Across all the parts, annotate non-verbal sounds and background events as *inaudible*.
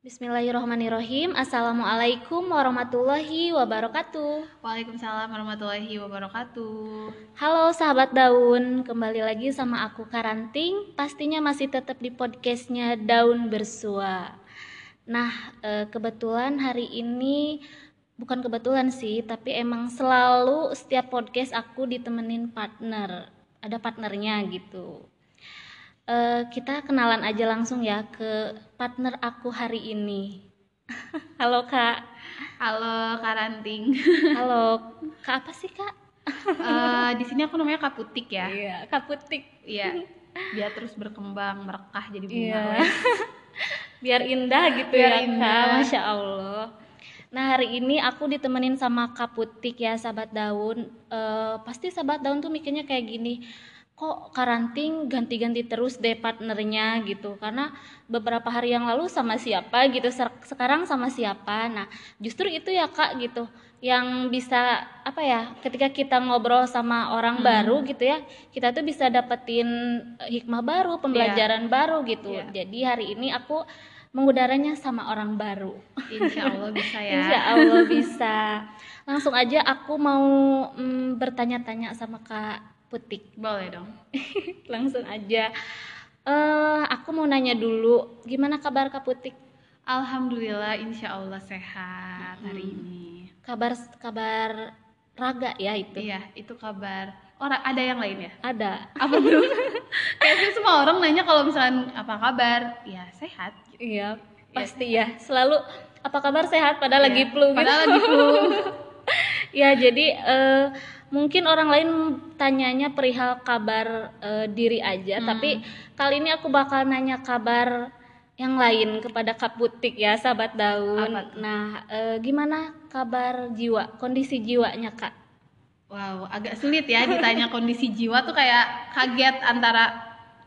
Bismillahirrahmanirrahim. Assalamualaikum warahmatullahi wabarakatuh. Waalaikumsalam warahmatullahi wabarakatuh. Halo sahabat daun, kembali lagi sama aku Karanting. Pastinya masih tetap di podcastnya Daun Bersua. Nah, eh, kebetulan hari ini bukan kebetulan sih, tapi emang selalu setiap podcast aku ditemenin partner. Ada partnernya gitu. Eh, kita kenalan aja langsung ya ke partner aku hari ini. *laughs* Halo kak. Halo Karanting. *laughs* Halo *laughs* kak apa sih kak? Eh, di sini aku namanya Kaputik ya. Iya kak Putik. Iya. Biar terus berkembang, merekah jadi bunga. Iya. Biar indah gitu Biar ya indah. kak. Masya Allah. Nah hari ini aku ditemenin sama kak Putik ya sahabat daun. Eh, pasti sahabat daun tuh mikirnya kayak gini. Kok karanting ganti-ganti terus deh partnernya gitu. Karena beberapa hari yang lalu sama siapa gitu sekarang sama siapa. Nah justru itu ya kak gitu. Yang bisa apa ya ketika kita ngobrol sama orang baru gitu ya kita tuh bisa dapetin eh, hikmah baru pembelajaran baru gitu. Iya. jadi hari ini aku mengudaranya sama orang baru. Insya Allah bisa ya. *laughs* Insya Allah bisa. Langsung aja aku mau mm, bertanya-tanya sama kak Putik Boleh dong. *laughs* langsung aja eh aku mau nanya dulu gimana kabar kak Putik Alhamdulillah insya Allah sehat hari ini. kabar kabar raga ya itu Iya, itu kabar. Orang ada yang lain ya? ada Apa belum? *laughs* Kayaknya semua orang nanya kalau misalnya apa kabar? Ya sehat. gitu. iya pasti ya selalu apa kabar sehat padahal lagi Iya, flu gitu Padahal lagi flu. *laughs* ya jadi eh, mungkin orang lain tanyanya perihal kabar eh, diri aja Hmm. tapi kali ini aku bakal nanya kabar yang lain kepada Kak Putik ya sahabat daun nah eh, gimana kabar jiwa kondisi jiwanya kak Wow, agak sulit ya ditanya kondisi jiwa tuh kayak kaget antara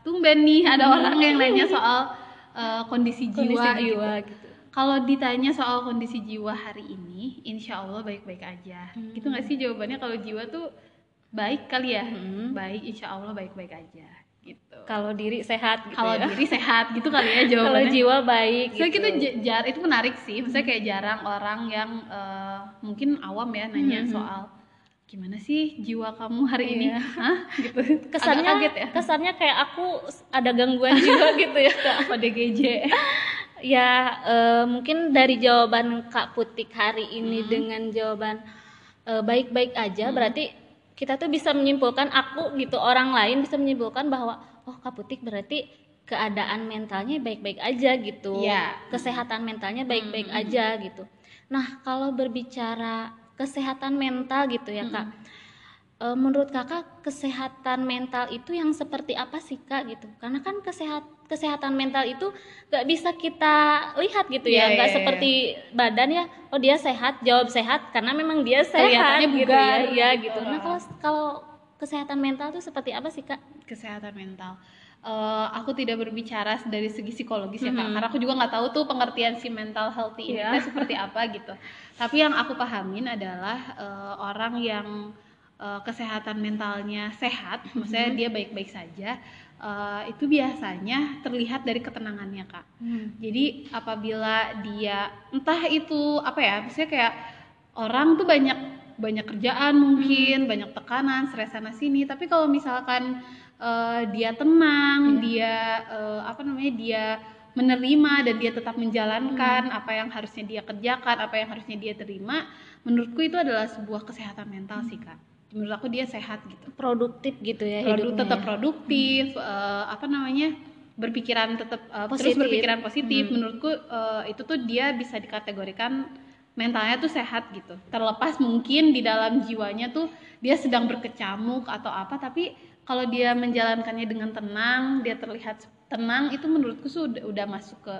tumben nih ada orang yang nanya soal eh, kondisi jiwa. kondisi gitu. jiwa gitu, Kalau ditanya soal kondisi jiwa hari ini, insya Allah baik-baik aja. Hmm. Gitu nggak sih jawabannya kalau jiwa tuh baik kali ya? Hmm. Baik, insya Allah baik-baik aja. Gitu. kalau diri sehat gitu Kalau ya diri sehat gitu kali ya *laughs* kalau jawabannya. jiwa baik Saya gitu. kita jar itu menarik sih. Maksudnya kayak jarang orang yang eh, mungkin awam ya nanya Mhm. soal gimana sih jiwa kamu hari ini? Iya. *laughs* Hah? Gitu. *laughs* kesannya Agak kaget ya. kesannya kayak aku ada gangguan jiwa gitu ya kak ODGJ. Ya, eh, mungkin dari jawaban Kak Putik hari ini Hmm. dengan jawaban eh, baik-baik aja, berarti kita tuh bisa menyimpulkan aku gitu orang lain bisa menyimpulkan bahwa oh Kak Putik berarti keadaan mentalnya baik-baik aja gitu, Iya. kesehatan mentalnya baik-baik Hmm. aja gitu. Nah, kalau berbicara kesehatan mental gitu ya Kak, Eh, menurut kakak kesehatan mental itu yang seperti apa sih kak gitu karena kan kesehat kesehatan mental itu nggak bisa kita lihat gitu ya Iya, nggak iya, seperti badan ya oh dia sehat jawab sehat karena memang dia sehat gitu bugar, ya Iya, gitu. nah kalau kalau kesehatan mental itu seperti apa sih kak Kesehatan mental. Eh, aku tidak berbicara dari segi psikologis ya kak, karena aku juga nggak tahu tuh pengertian si mental healthy ini Iya. tuh seperti apa gitu. Tapi yang aku pahamin adalah eh, orang yang eh, kesehatan mentalnya sehat, maksudnya dia baik-baik saja, eh, itu biasanya terlihat dari ketenangannya kak. Jadi apabila dia entah itu apa ya, misalnya kayak orang tuh banyak banyak kerjaan mungkin, banyak tekanan, stres sana sini. Tapi kalau misalkan eh, dia tenang, Iya. dia eh, apa namanya dia menerima dan dia tetap menjalankan apa yang harusnya dia kerjakan, apa yang harusnya dia terima, menurutku itu adalah sebuah kesehatan mental sih kak. Menurut aku dia sehat gitu produktif gitu ya produ- hidupnya tetap ya. produktif eh, apa namanya berpikiran tetap eh, terus berpikiran positif Hmm. menurutku eh, itu tuh dia bisa dikategorikan mentalnya tuh sehat gitu terlepas mungkin di dalam jiwanya tuh dia sedang berkecamuk atau apa tapi kalau dia menjalankannya dengan tenang dia terlihat tenang itu menurutku sudah udah masuk ke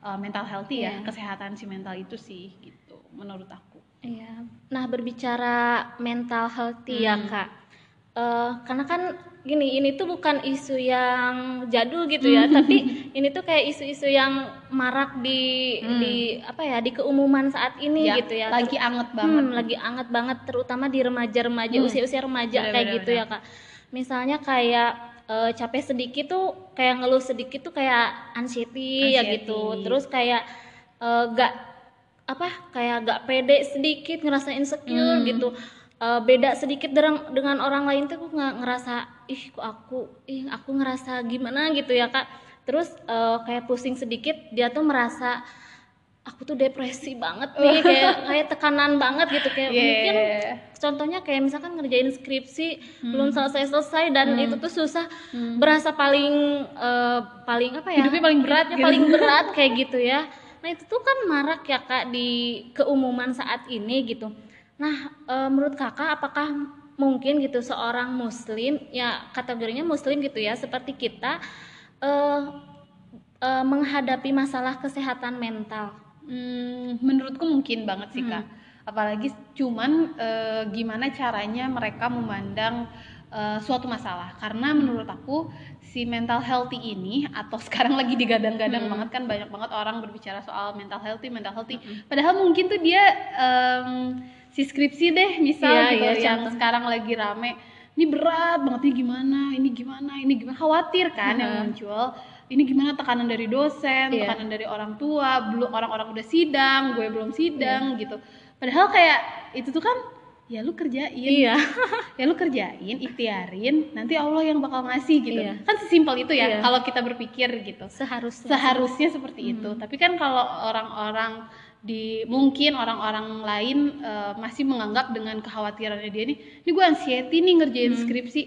eh, mental healthy ya Iya. kesehatan si mental itu sih gitu menurut aku Iya. Nah berbicara mental healthy ya Hmm. kak, Eh, karena kan gini ini tuh bukan isu yang jadul gitu ya, tapi ini tuh kayak isu-isu yang marak di Hmm. di apa ya di keumuman saat ini Ya, gitu ya. lagi anget banget Hmm, lagi anget banget terutama di remaja-remaja Hmm. usia-usia remaja Bener, kayak bener, gitu bener. ya kak. Misalnya kayak eh, capek sedikit tuh kayak ngeluh sedikit tuh kayak anxiety, ya Anxiety. gitu. Terus kayak eh, gak apa kayak gak pede sedikit ngerasa insecure Hmm. gitu Eh, beda sedikit dengan dengan orang lain tuh aku nggak ngerasa ih kok aku ih aku ngerasa gimana gitu ya kak terus eh, kayak pusing sedikit dia tuh merasa aku tuh depresi banget nih *laughs* kayak kayak tekanan banget gitu kayak mungkin Yeah. contohnya kayak misalkan ngerjain skripsi Hmm. belum selesai-selesai dan itu tuh susah berasa paling eh, paling apa ya Hidupnya paling berat hidupnya gitu. paling *laughs* berat kayak gitu ya nah itu tuh kan marak ya kak di keumuman saat ini gitu. Nah eh, menurut kakak apakah mungkin gitu seorang muslim ya kategorinya muslim gitu ya seperti kita eh eh, menghadapi masalah kesehatan mental? Hmm, menurutku mungkin banget sih kak. Apalagi cuman eh, gimana caranya mereka memandang eh, suatu masalah. Karena menurut aku si mental healthy ini atau *laughs* sekarang lagi digadang-gadang banget kan banyak banget orang berbicara soal mental healthy, mental healthy. Padahal mungkin tuh dia em, si skripsi deh misal Iya, gitu iya, yang contoh. sekarang lagi rame. Ini berat banget ini gimana, ini gimana, ini gimana khawatir kan yang Mhm. muncul ini gimana tekanan dari dosen, Iya. tekanan dari orang tua, belum orang-orang udah sidang, gue belum sidang gitu. Padahal kayak itu tuh kan ya lu kerjain, iya *laughs* ya lu kerjain, ikhtiarin, nanti Allah yang bakal ngasih gitu. Iya. Kan sesimpel itu ya Iya. kalau kita berpikir gitu. seharusnya Seharusnya seperti itu. Tapi kan kalau orang-orang di mungkin orang-orang lain eh, masih menganggap dengan kekhawatirannya dia nih, ini gue anxiety nih ngerjain skripsi.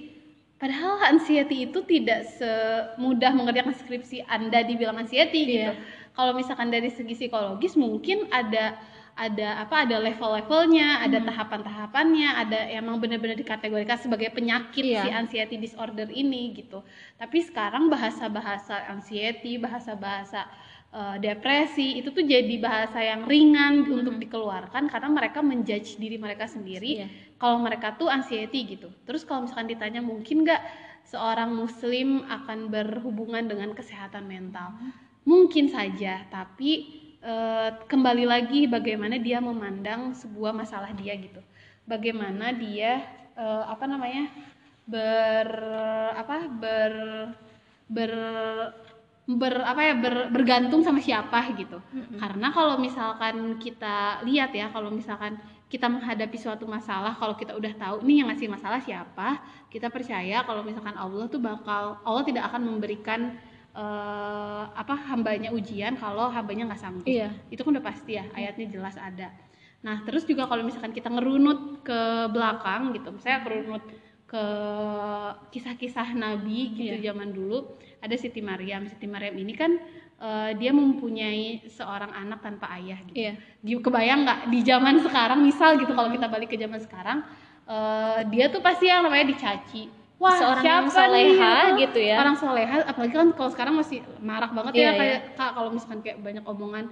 Padahal anxiety itu tidak semudah mengerjakan skripsi Anda dibilang anxiety gitu. Iya. Kalau misalkan dari segi psikologis mungkin ada ada apa ada level-levelnya, ada tahapan-tahapannya, ada emang benar-benar dikategorikan sebagai penyakit Iya. si anxiety disorder ini gitu. Tapi sekarang bahasa-bahasa anxiety, bahasa-bahasa eh, depresi itu tuh jadi bahasa yang ringan untuk dikeluarkan karena mereka menjudge diri mereka sendiri Iya. kalau mereka tuh anxiety gitu. Terus kalau misalkan ditanya mungkin nggak seorang muslim akan berhubungan dengan kesehatan mental? Mungkin saja, tapi eh, kembali lagi bagaimana dia memandang sebuah masalah dia gitu. Bagaimana dia eh, apa namanya? ber apa ber ber ber apa ya ber- bergantung sama siapa gitu karena kalau misalkan kita lihat ya kalau misalkan kita menghadapi suatu masalah kalau kita udah tahu nih yang ngasih masalah siapa kita percaya kalau misalkan Allah tuh bakal Allah tidak akan memberikan eh, apa hambanya ujian kalau hambanya nggak sanggup Iya. itu kan udah pasti ya ayatnya jelas ada nah terus juga kalau misalkan kita ngerunut ke belakang gitu misalnya ngerunut ke kisah-kisah nabi gitu Iya. zaman dulu ada Siti Maryam Siti Maryam ini kan eh, dia mempunyai seorang anak tanpa ayah gitu Iya. Gi- kebayang nggak di zaman sekarang misal gitu kalau kita balik ke zaman sekarang eh, dia tuh pasti yang namanya dicaci wah Seorang yang siapa soleha nih? gitu ya. orang soleha apalagi kan kalau sekarang masih marak banget Iya, ya iya. kayak kak kalau misalkan kayak banyak omongan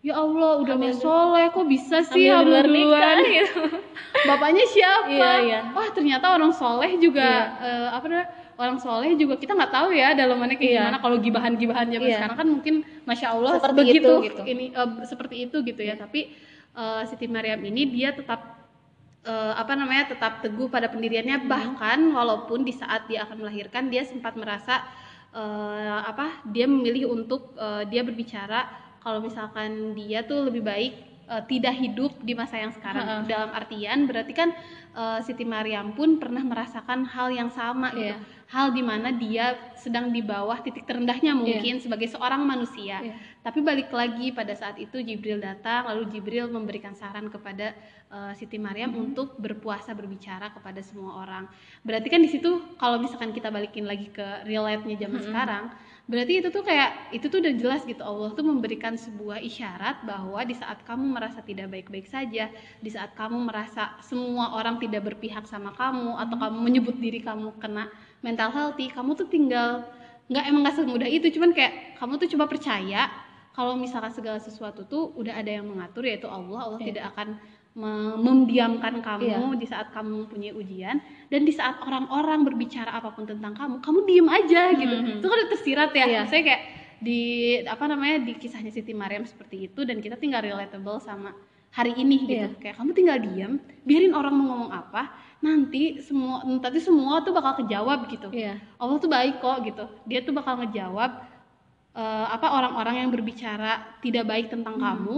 ya Allah udah mau soleh kok bisa sih hamil luar nikah duluan *laughs* gitu. *laughs* bapaknya siapa Iya, iya. wah ternyata orang soleh juga eh, apa namanya orang soleh juga kita nggak tahu ya dalamannya kayak Iya. gimana kalau gibahan-gibahan zaman Iya. sekarang kan mungkin masya Allah Seperti begitu itu, gitu. ini eh, seperti itu gitu ya tapi eh, Siti Maryam ini dia tetap eh, apa namanya tetap teguh pada pendiriannya. Bahkan walaupun di saat dia akan melahirkan dia sempat merasa eh, apa dia memilih untuk eh, dia berbicara. Kalau misalkan dia tuh lebih baik eh, tidak hidup di masa yang sekarang. Dalam artian berarti kan eh, Siti Maryam pun pernah merasakan hal yang sama gitu. Iya. hal di mana dia sedang di bawah titik terendahnya mungkin sebagai seorang manusia. Iya. tapi balik lagi pada saat itu Jibril datang lalu Jibril memberikan saran kepada eh, Siti Maryam untuk berpuasa berbicara kepada semua orang. Berarti kan di situ kalau misalkan kita balikin lagi ke real life-nya zaman sekarang berarti itu tuh kayak itu tuh udah jelas gitu Allah tuh memberikan sebuah isyarat bahwa di saat kamu merasa tidak baik-baik saja di saat kamu merasa semua orang tidak berpihak sama kamu atau kamu menyebut diri kamu kena mental healthy kamu tuh tinggal nggak emang nggak semudah itu cuman kayak kamu tuh coba percaya kalau misalkan segala sesuatu tuh udah ada yang mengatur yaitu Allah Allah Iya. tidak akan memdiamkan kamu Iya. di saat kamu mempunyai ujian dan di saat orang-orang berbicara apa pun tentang kamu kamu diem aja gitu Mhm. itu kan udah tersirat ya Iya. saya kayak di apa namanya di kisahnya Siti Maryam seperti itu dan kita tinggal relatable sama hari ini gitu Iya. kayak kamu tinggal diem biarin orang mau ngomong apa nanti semua nanti semua tuh bakal kejawab gitu Iya. Allah tuh baik kok gitu dia tuh bakal ngejawab eh, apa orang-orang yang berbicara tidak baik tentang Hmm. kamu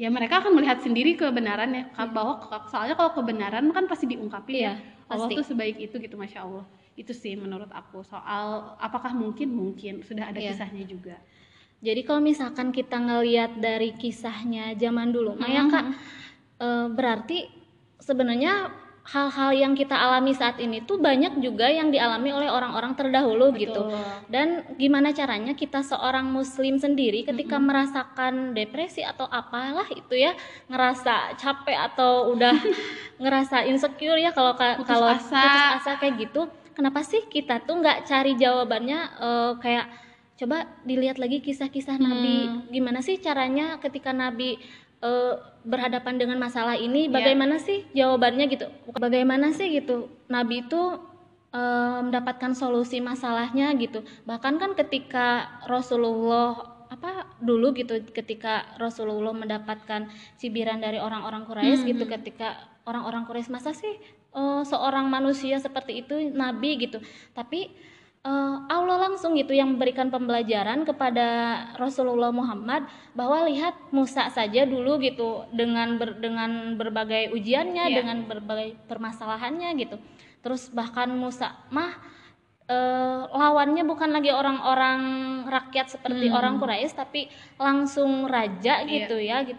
ya mereka akan melihat sendiri kebenarannya Iya. bahwa soalnya kalau kebenaran kan pasti diungkapin Iya, ya Allah pasti. tuh sebaik itu gitu masya Allah itu sih menurut aku soal apakah mungkin mungkin sudah ada Iya. kisahnya juga Jadi kalau misalkan kita ngelihat dari kisahnya zaman dulu, Maya Mhm. Kak, eh, berarti sebenarnya hal-hal yang kita alami saat ini tuh banyak juga yang dialami oleh orang-orang terdahulu gitu. Betul. Dan gimana caranya kita seorang muslim sendiri ketika merasakan depresi atau apalah itu ya, ngerasa capek atau udah *laughs* ngerasa insecure ya kalau kalau putus asa kayak gitu, kenapa sih kita tuh nggak cari jawabannya eh, kayak coba dilihat lagi kisah-kisah Nabi, Hmm. gimana sih caranya ketika Nabi eh, berhadapan dengan masalah ini, Iya. bagaimana sih jawabannya gitu? Bagaimana sih gitu Nabi itu eh, mendapatkan solusi masalahnya gitu. Bahkan kan ketika Rasulullah apa dulu gitu ketika Rasulullah mendapatkan cibiran dari orang-orang Quraisy Hmm, gitu ketika orang-orang Quraisy masa sih eh, seorang manusia seperti itu nabi gitu. Tapi eh, Allah langsung gitu yang memberikan pembelajaran kepada Rasulullah Muhammad bahwa lihat Musa saja dulu gitu dengan ber- dengan berbagai ujiannya, Iya. dengan berbagai permasalahannya gitu. Terus bahkan Musa mah eh, lawannya bukan lagi orang-orang rakyat seperti Hmm. orang Quraisy tapi langsung raja Iya. gitu ya gitu.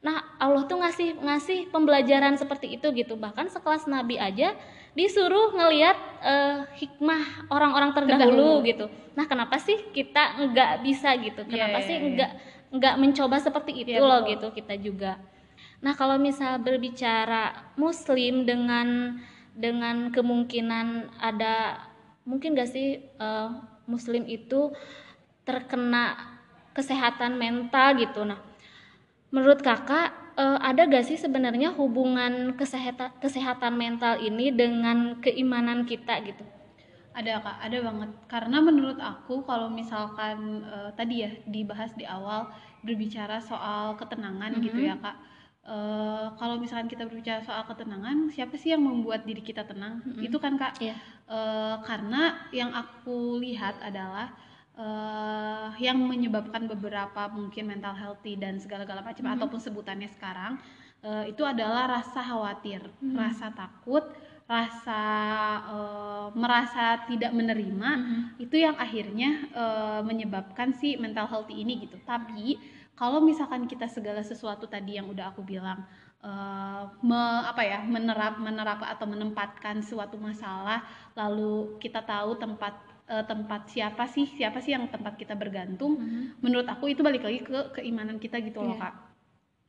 Nah, Allah tuh ngasih ngasih pembelajaran seperti itu gitu. Bahkan sekelas nabi aja disuruh ngelihat eh, hikmah orang-orang terdahulu, Terdahulu. gitu. Nah, kenapa sih kita nggak bisa gitu? Iya, Kenapa iya, sih iya. nggak nggak mencoba seperti itu Iya, loh betul. gitu kita juga. Nah, kalau misal berbicara muslim dengan dengan kemungkinan ada mungkin gak sih eh, muslim itu terkena kesehatan mental gitu. Nah, menurut kakak eh, ada gak sih sebenarnya hubungan kesehatan kesehatan mental ini dengan keimanan kita gitu? Ada kak, ada banget. Karena menurut aku kalau misalkan eh, tadi ya dibahas di awal berbicara soal ketenangan gitu Mhm. ya kak. Eh, kalau misalkan kita berbicara soal ketenangan, siapa sih yang membuat diri kita tenang? Mhm. Itu kan kak. Iya. Eh, karena yang aku lihat adalah eh, yang menyebabkan beberapa mungkin mental healthy dan segala-gala macam Mhm. ataupun sebutannya sekarang eh, itu adalah rasa khawatir, Mhm. rasa takut, rasa eh, merasa tidak menerima itu yang akhirnya eh, menyebabkan si mental healthy ini gitu. Tapi kalau misalkan kita segala sesuatu tadi yang udah aku bilang eh, me- apa ya menerap menerap atau menempatkan suatu masalah lalu kita tahu tempat eh, tempat siapa sih siapa sih yang tempat kita bergantung Mhm. menurut aku itu balik lagi ke keimanan kita gitu loh Iya. kak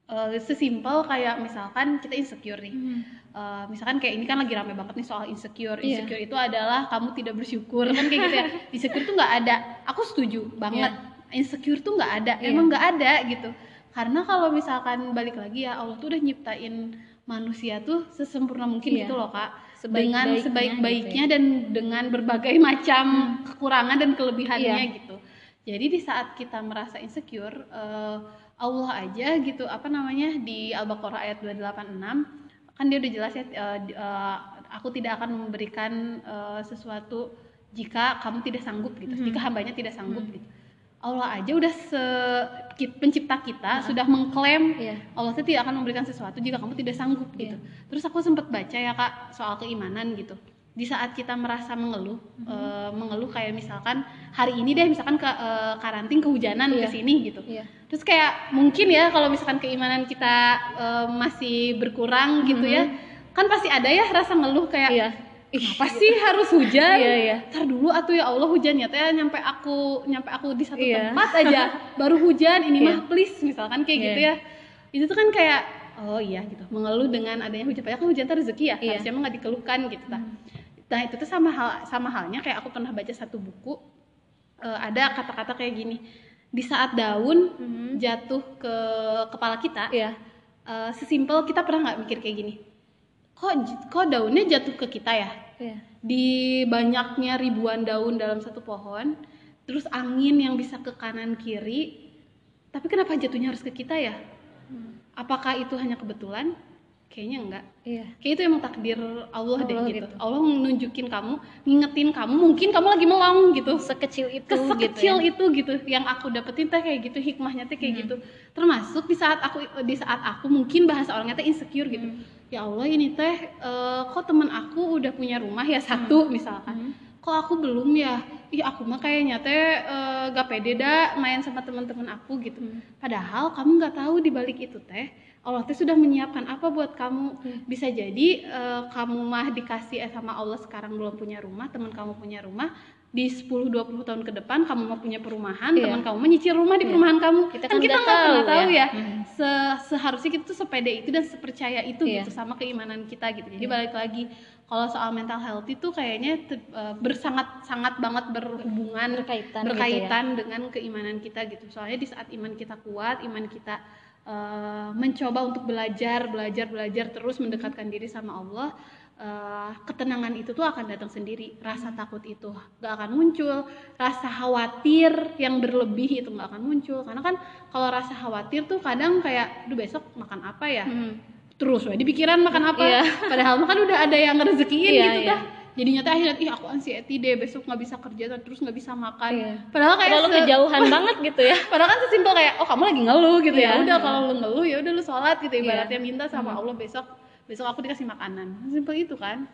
Eh, sesimpel kayak misalkan kita insecure nih Mhm. Eh, misalkan kayak ini kan lagi rame banget nih soal insecure. Iya. Insecure itu adalah kamu tidak bersyukur kan kayak gitu ya. *laughs* Insecure tuh nggak ada. Aku setuju banget. Insecure tuh nggak ada. Iya. Emang nggak ada gitu. Karena kalau misalkan balik lagi ya Allah tuh udah nyiptain manusia tuh sesempurna mungkin Iya. gitu loh kak. Sebaik-baiknya dengan gitu sebaik-baiknya ya. dan dengan berbagai *laughs* macam kekurangan dan kelebihannya Iya. gitu. Jadi di saat kita merasa insecure, eh, Allah aja gitu apa namanya di Al-Baqarah ayat 286 kan dia udah jelas ya di- eh, aku tidak akan memberikan eh, sesuatu jika kamu tidak sanggup gitu. Mhm. Jika hambanya tidak sanggup Mhm. gitu. Allah aja udah se pencipta kita sudah mengklaim Iya. Allah tuh tidak akan memberikan sesuatu jika kamu tidak sanggup gitu. Terus aku sempat baca ya kak soal keimanan gitu. Di saat kita merasa mengeluh, eh, mengeluh kayak misalkan hari ini deh misalkan ke eh, karanting kehujanan Iya. ke sini gitu. Iya. Terus kayak mungkin ya kalau misalkan keimanan kita eh, masih berkurang gitu ya, kan pasti ada ya rasa ngeluh kayak Iya. kenapa sih harus hujan? Iya, iya. Ntar dulu atuh ya Allah hujan ya teh nyampe aku nyampe aku di satu Iya. tempat aja *laughs* baru hujan ini Iya. mah please misalkan kayak Iya. gitu ya. Itu tuh kan kayak oh iya gitu mengeluh dengan adanya hujan padahal kan hujan tuh rezeki ya Iya. Hmm. harusnya emang nggak dikeluhkan gitu tah. Nah itu tuh sama hal sama halnya kayak aku pernah baca satu buku eh, ada kata-kata kayak gini di saat daun Mhm. jatuh ke kepala kita Iya. eh, sesimpel kita pernah nggak mikir kayak gini kok kok daunnya jatuh ke kita ya Iya. di banyaknya ribuan daun dalam satu pohon terus angin yang bisa ke kanan kiri tapi kenapa jatuhnya harus ke kita ya Hmm. apakah itu hanya kebetulan kayaknya enggak iya kayak itu emang takdir Allah, deh Allah gitu. gitu. Allah nunjukin kamu ngingetin kamu mungkin kamu lagi melong gitu sekecil itu sekecil gitu ya. itu gitu yang aku dapetin teh kayak gitu hikmahnya teh kayak Hmm. gitu termasuk di saat aku di saat aku mungkin bahasa orangnya teh insecure gitu Hmm. ya Allah ini teh eh, kok teman aku udah punya rumah ya satu misalkan Hmm. kok aku belum ya ih aku mah kayaknya teh eh, gak pede dah main sama teman-teman aku gitu Hmm. padahal kamu nggak tahu di balik itu teh Allah teh sudah menyiapkan apa buat kamu Hmm. bisa jadi eh, kamu mah dikasih eh, sama Allah sekarang belum punya rumah teman kamu punya rumah di 10-20 tahun ke depan kamu mau punya perumahan Iya. teman kamu menyicil rumah di Iya. perumahan kamu Kita kan kan kita nggak pernah tahu ya. ya, Hmm. Se- seharusnya kita tuh sepede itu dan sepercaya itu Iya. gitu sama keimanan kita gitu jadi Iya. balik lagi kalau soal mental health itu kayaknya eh, bersangat sangat banget berhubungan berkaitan berkaitan dengan keimanan kita gitu soalnya di saat iman kita kuat iman kita eh, mencoba untuk belajar belajar belajar terus mendekatkan diri sama Allah eh, ketenangan itu tuh akan datang sendiri rasa takut itu gak akan muncul rasa khawatir yang berlebih itu gak akan muncul karena kan kalau rasa khawatir tuh kadang kayak duh besok makan apa ya. Hmm. terus we, di pikiran makan apa Iya. padahal kan udah ada yang ngerezekiin Iya, gitu iya. dah jadinya teh akhirnya ih aku anxiety deh besok nggak bisa kerja terus nggak bisa makan Iya. padahal kayak Padahal lu kejauhan *laughs* banget gitu ya padahal kan sesimpel kayak oh kamu lagi ngeluh gitu ya Iya. udah kalau lu ngeluh ya udah lu sholat gitu Iya. ibaratnya minta sama Hmm. Allah besok besok aku dikasih makanan simpel itu kan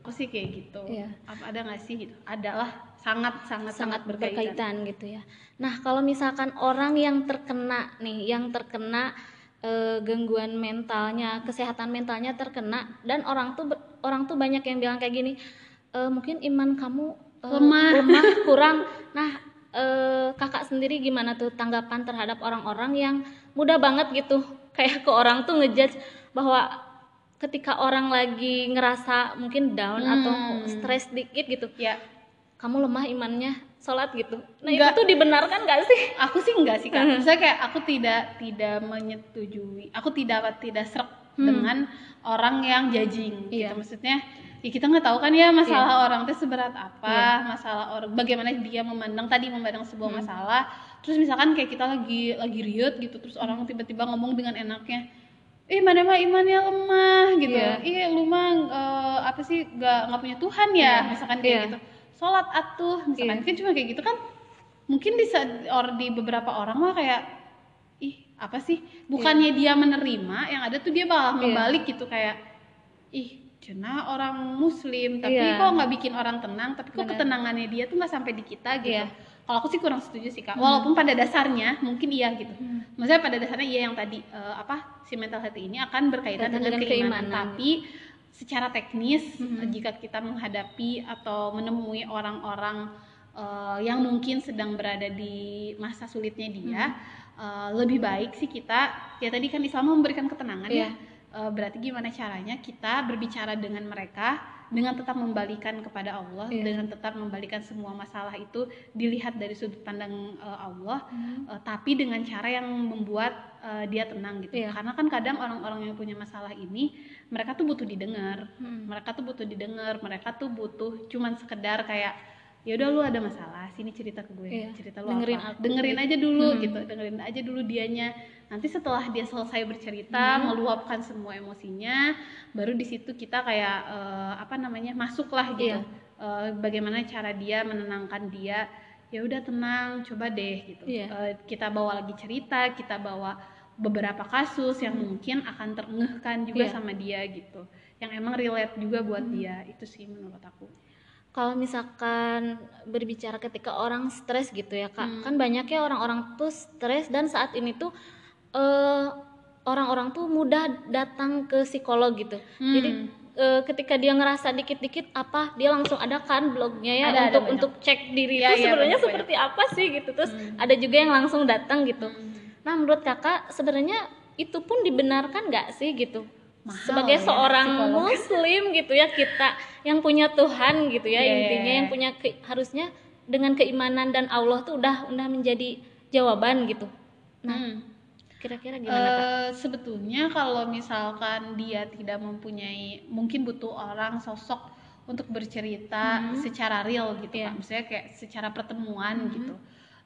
aku sih kayak gitu Iya. apa ada nggak sih gitu ada lah sangat sangat sangat berkaitan, berkaitan gitu ya. Nah, kalau misalkan orang yang terkena nih, yang terkena eh, gangguan mentalnya, kesehatan mentalnya terkena dan orang tuh orang tuh banyak yang bilang kayak gini, "Eh, mungkin iman kamu eh, *laughs* Lemah." kurang. Nah, eh, kakak sendiri gimana tuh tanggapan terhadap orang-orang yang mudah banget gitu *laughs* kayak ke orang tuh ngejudge bahwa ketika orang lagi ngerasa mungkin down atau Hmm. stres dikit gitu, ya kamu lemah imannya sholat gitu nah Enggak. itu tuh dibenarkan gak sih aku sih enggak sih kak Hmm. Maksudnya kayak aku tidak tidak menyetujui aku tidak tidak serak Hmm. dengan orang yang judging Iya. gitu maksudnya ya kita nggak tahu kan ya masalah orang itu seberat apa Iya. masalah orang bagaimana dia memandang tadi memandang sebuah Hmm. masalah terus misalkan kayak kita lagi lagi riut gitu terus orang tiba-tiba ngomong dengan enaknya ih mana mah imannya lemah gitu Iya. ih lu mah eh, apa sih nggak nggak punya Tuhan ya Iya. misalkan kayak Iya. gitu sholat atuh misalkan Iya. kan cuma kayak gitu kan mungkin di or di beberapa orang mah kayak ih apa sih bukannya dia menerima yang ada tuh dia malah Iya. membalik gitu kayak ih cina orang muslim tapi Iya. kok nggak bikin orang tenang tapi kok Benar. ketenangannya dia tuh nggak sampai di kita gitu Iya. kalau aku sih kurang setuju sih kak Hmm. walaupun pada dasarnya mungkin iya gitu Hmm. maksudnya pada dasarnya iya yang tadi eh, apa si mental health ini akan berkaitan dengan, dengan keimanan, keimanan. tapi secara teknis Mhm. eh, jika kita menghadapi atau menemui orang-orang eh, yang mungkin sedang berada di masa sulitnya dia eh, lebih baik sih kita ya tadi kan Islam memberikan ketenangan Iya. ya Eh, berarti gimana caranya kita berbicara dengan mereka dengan tetap membalikan kepada Allah Iya. dengan tetap membalikan semua masalah itu dilihat dari sudut pandang eh, Allah Hmm. Eh, tapi dengan cara yang membuat eh, dia tenang gitu Iya. karena kan kadang orang-orang yang punya masalah ini mereka tuh butuh didengar Hmm. mereka tuh butuh didengar mereka tuh butuh cuman sekedar kayak ya udah lu ada masalah sini cerita ke gue Iya. cerita lu Dengerin apa aku. dengerin aja dulu Hmm. gitu dengerin aja dulu dianya nanti setelah dia selesai bercerita Hmm. meluapkan semua emosinya baru di situ kita kayak eh, apa namanya masuklah gitu Iya. Eh, bagaimana cara dia menenangkan dia ya udah tenang coba deh gitu Iya. Eh, kita bawa lagi cerita kita bawa beberapa kasus yang mungkin akan terengehkan juga Iya. sama dia gitu yang emang relate juga buat Hmm. dia itu sih menurut aku kalau misalkan berbicara ketika orang stres gitu ya kak Hmm. kan banyak ya orang-orang tuh stres dan saat ini tuh eh, orang-orang tuh mudah datang ke psikolog gitu Hmm. jadi eh, ketika dia ngerasa dikit-dikit apa dia langsung ada kan blognya ya Ada, ada untuk banyak. untuk cek diri Iya, itu iya, sebenarnya banyak, seperti apa sih gitu terus Hmm. ada juga yang langsung datang gitu Hmm. nah menurut kakak sebenarnya itu pun dibenarkan nggak sih gitu Mahal sebagai ya, seorang psikolog. muslim gitu ya kita yang punya Tuhan gitu ya Iya, iya, intinya iya. yang punya ke- harusnya dengan keimanan dan Allah tuh udah udah menjadi jawaban gitu nah Hmm. kira-kira gimana kak Eh, sebetulnya kalau misalkan dia tidak mempunyai mungkin butuh orang sosok untuk bercerita Mhm. secara real gitu. Kak. Maksudnya kayak secara pertemuan Mhm. gitu.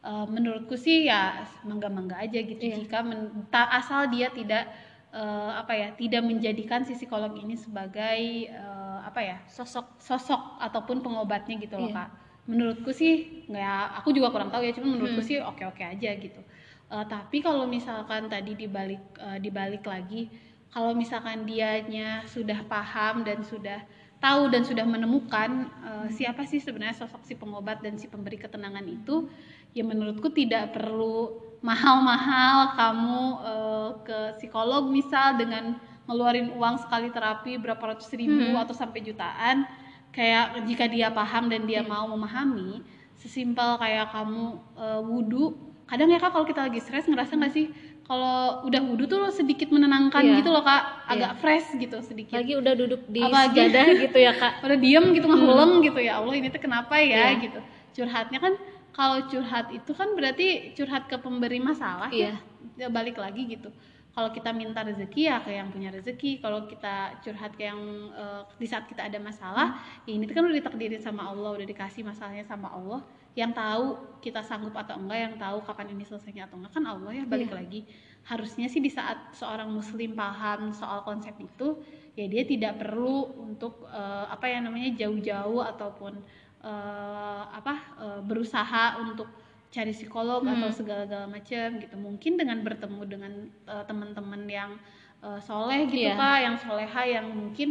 Eh, menurutku sih ya mangga-mangga aja gitu Iya. jika men- asal dia tidak uh, apa ya tidak menjadikan si psikolog ini sebagai uh, apa ya sosok sosok ataupun pengobatnya gitu loh Iya. kak menurutku sih nggak aku juga kurang tahu ya cuma menurutku Hmm. sih oke oke aja gitu Uh, tapi kalau misalkan tadi dibalik uh, dibalik lagi kalau misalkan dianya sudah paham dan sudah tahu dan sudah menemukan uh, siapa sih sebenarnya sosok si pengobat dan si pemberi ketenangan itu ya menurutku tidak perlu mahal-mahal kamu uh, ke psikolog misal dengan ngeluarin uang sekali terapi berapa ratus ribu Hmm. atau sampai jutaan kayak jika dia paham dan dia mau memahami sesimpel kayak kamu uh, wudhu kadang ya kak kalau kita lagi stres ngerasa nggak sih? Kalau udah wudhu tuh sedikit menenangkan Iya. gitu loh kak. Agak fresh gitu sedikit. Lagi udah duduk di Apalagi- sejadah gitu ya kak. *laughs* Pada diem gitu ngehuleng gitu. Ya Allah ini tuh kenapa ya Iya. gitu. Curhatnya kan kalau curhat itu kan berarti curhat ke pemberi masalah Iya. ya Ya balik lagi gitu. Kalau kita minta rezeki ya ke yang punya rezeki. Kalau kita curhat ke yang eh, di saat kita ada masalah ya ini kan udah ditakdirin sama Allah udah dikasih masalahnya sama Allah. Yang tahu kita sanggup atau enggak yang tahu kapan ini selesainya atau enggak kan Allah ya balik Iya. lagi. Harusnya sih di saat seorang muslim paham soal konsep itu ya dia tidak perlu untuk eh, apa ya namanya jauh-jauh ataupun eh, apa eh, berusaha untuk cari psikolog Hmm. atau segala-gala macam gitu mungkin dengan bertemu dengan eh, teman-teman yang eh, soleh gitu Iya. kak yang soleha yang mungkin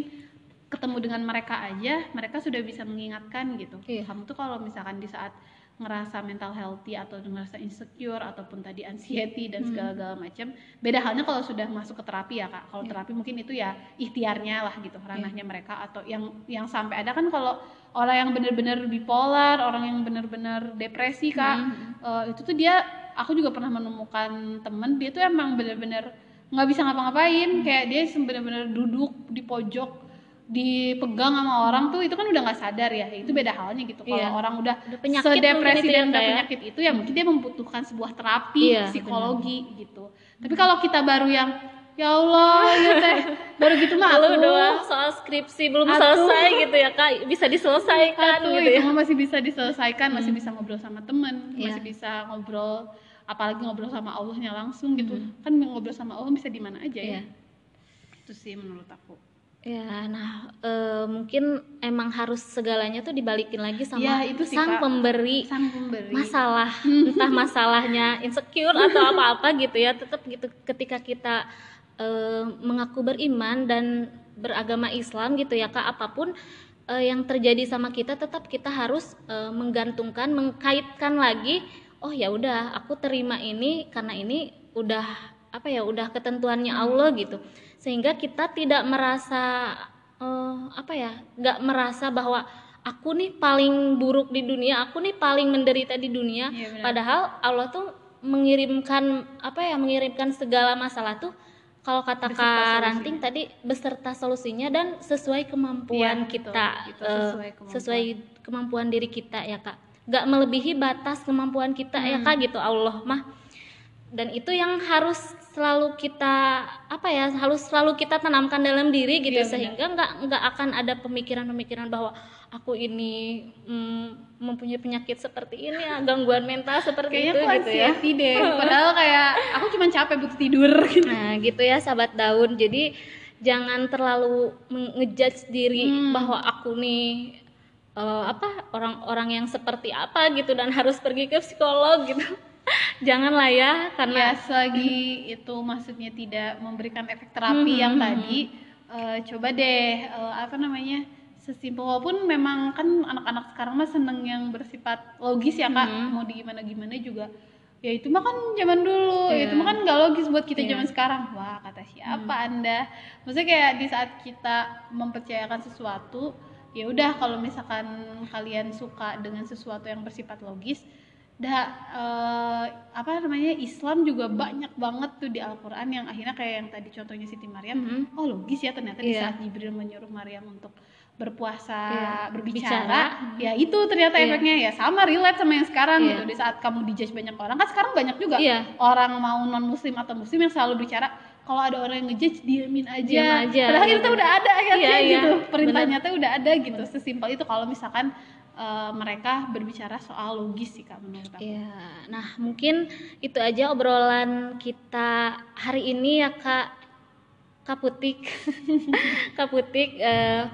ketemu dengan mereka aja mereka sudah bisa mengingatkan gitu Iya. kamu tuh kalau misalkan di saat ngerasa mental healthy atau ngerasa insecure ataupun tadi anxiety dan Hmm. segala-gala macam beda halnya kalau sudah masuk ke terapi ya kak kalau Iya. terapi mungkin itu ya ikhtiarnya lah gitu ranahnya mereka atau yang yang sampai ada kan kalau orang yang benar-benar bipolar orang yang benar-benar depresi kak Hmm. eh, itu tuh dia aku juga pernah menemukan temen dia tuh emang benar-benar nggak bisa ngapa-ngapain kayak dia benar-benar duduk di pojok dipegang sama orang tuh itu kan udah nggak sadar ya. Itu beda halnya gitu. Kalau Iya. orang udah Udah penyakit sedepresi ya, dan Kak, ya? penyakit itu ya mungkin dia membutuhkan sebuah terapi Iya, psikologi gitu. Tapi kalau kita baru yang ya Allah gitu baru gitu mah atuh, doang soal skripsi belum Atuh. selesai gitu ya kak. Bisa diselesaikan atuh, gitu itu ya masih bisa diselesaikan masih bisa ngobrol sama temen Iya. masih bisa ngobrol apalagi ngobrol sama Allahnya langsung gitu. Kan ngobrol sama Allah bisa di mana aja ya. Iya. itu sih menurut aku Ya, nah eh, mungkin emang harus segalanya tuh dibalikin lagi sama Iya, itu sih, sang Kak. pemberi sang pemberi. masalah, *laughs* entah masalahnya insecure atau apa-apa gitu ya, tetap gitu ketika kita eh, mengaku beriman dan beragama Islam gitu ya kak, apa pun eh, yang terjadi sama kita tetap kita harus eh, menggantungkan, mengkaitkan lagi, oh ya udah aku terima ini karena ini udah apa ya, udah ketentuannya Allah gitu, sehingga kita tidak merasa eh, apa ya, nggak merasa bahwa aku nih paling buruk di dunia, aku nih paling menderita di dunia. Benar. Padahal Allah tuh mengirimkan apa ya, mengirimkan segala masalah tuh kalau kata Kak. Ranting tadi beserta solusinya dan sesuai kemampuan betul, kita, gitu, eh, sesuai kemampuan. sesuai kemampuan diri kita ya kak. Gak melebihi batas kemampuan kita ya Hmm. kak gitu Allah mah. Dan itu yang harus selalu kita apa ya harus selalu kita tanamkan dalam diri gitu Iya, sehingga nggak nggak akan ada pemikiran-pemikiran bahwa aku ini mm, mempunyai penyakit seperti ini ya gangguan mental seperti kayaknya itu aku gitu ya. deh *laughs* padahal kayak aku cuma capek butuh tidur *laughs* gitu Nah, gitu ya sahabat daun. Jadi jangan terlalu ngejudge diri Hmm. bahwa aku nih eh, apa orang-orang yang seperti apa gitu dan harus pergi ke psikolog gitu. *laughs* Janganlah ya karena ya selagi itu maksudnya tidak memberikan efek terapi Hmm, yang hmm, tadi eh, coba deh eh, apa namanya sesimpel walaupun memang kan anak-anak sekarang mah seneng yang bersifat logis ya kak Hmm. mau di gimana gimana juga ya itu mah kan zaman dulu ya Iya. itu mah kan nggak logis buat kita Iya. zaman sekarang wah kata siapa anda maksudnya kayak di saat kita mempercayakan sesuatu ya udah kalau misalkan kalian suka dengan sesuatu yang bersifat logis dah eh, apa namanya Islam juga banyak banget tuh di Al-Qur'an yang akhirnya kayak yang tadi contohnya Siti Maryam Mhm. oh logis ya ternyata di Iya. saat Jibril menyuruh Maryam untuk berpuasa Iya, berbicara bicara. ya itu ternyata Iya. efeknya ya sama relate sama yang sekarang Iya. gitu di saat kamu dijudge banyak orang kan sekarang banyak juga Iya. orang mau non muslim atau muslim yang selalu bicara kalau ada orang yang ngejudge diamin aja, Diam aja, padahal itu benar. udah ada ayatnya Iya, iya, gitu perintahnya tuh udah ada gitu sesimpel itu kalau misalkan eh, mereka berbicara soal logis sih kak menurut aku. Ya nah mungkin itu aja obrolan kita hari ini ya kak. Kaputik *laughs* Kaputik uh,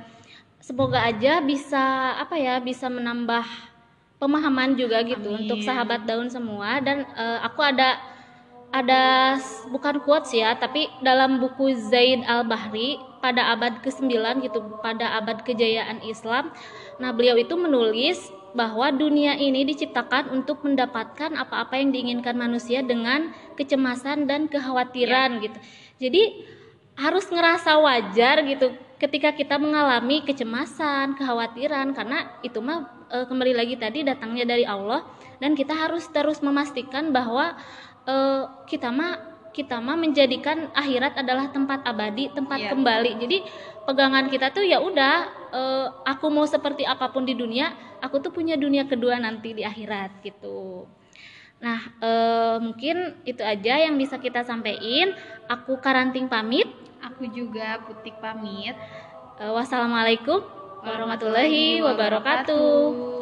semoga aja bisa apa ya bisa menambah pemahaman juga gitu Amin. untuk sahabat daun semua. Dan uh, aku ada ada bukan quotes ya tapi dalam buku Zaid Al-Bahri pada abad ke-9 gitu pada abad kejayaan Islam nah beliau itu menulis bahwa dunia ini diciptakan untuk mendapatkan apa-apa yang diinginkan manusia dengan kecemasan dan kekhawatiran ya. gitu. Jadi harus ngerasa wajar gitu ketika kita mengalami kecemasan, kekhawatiran karena itu mah e, kembali lagi tadi datangnya dari Allah dan kita harus terus memastikan bahwa e, kita mah kita mah menjadikan akhirat adalah tempat abadi, tempat yeah. kembali. Jadi pegangan kita tuh ya udah e, aku mau seperti apa pun di dunia, aku tuh punya dunia kedua nanti di akhirat gitu. Nah, e, mungkin itu aja yang bisa kita sampaikan. Aku Karanting pamit. Aku juga Putik pamit. Uh, wassalamualaikum warahmatullahi wabarakatuh.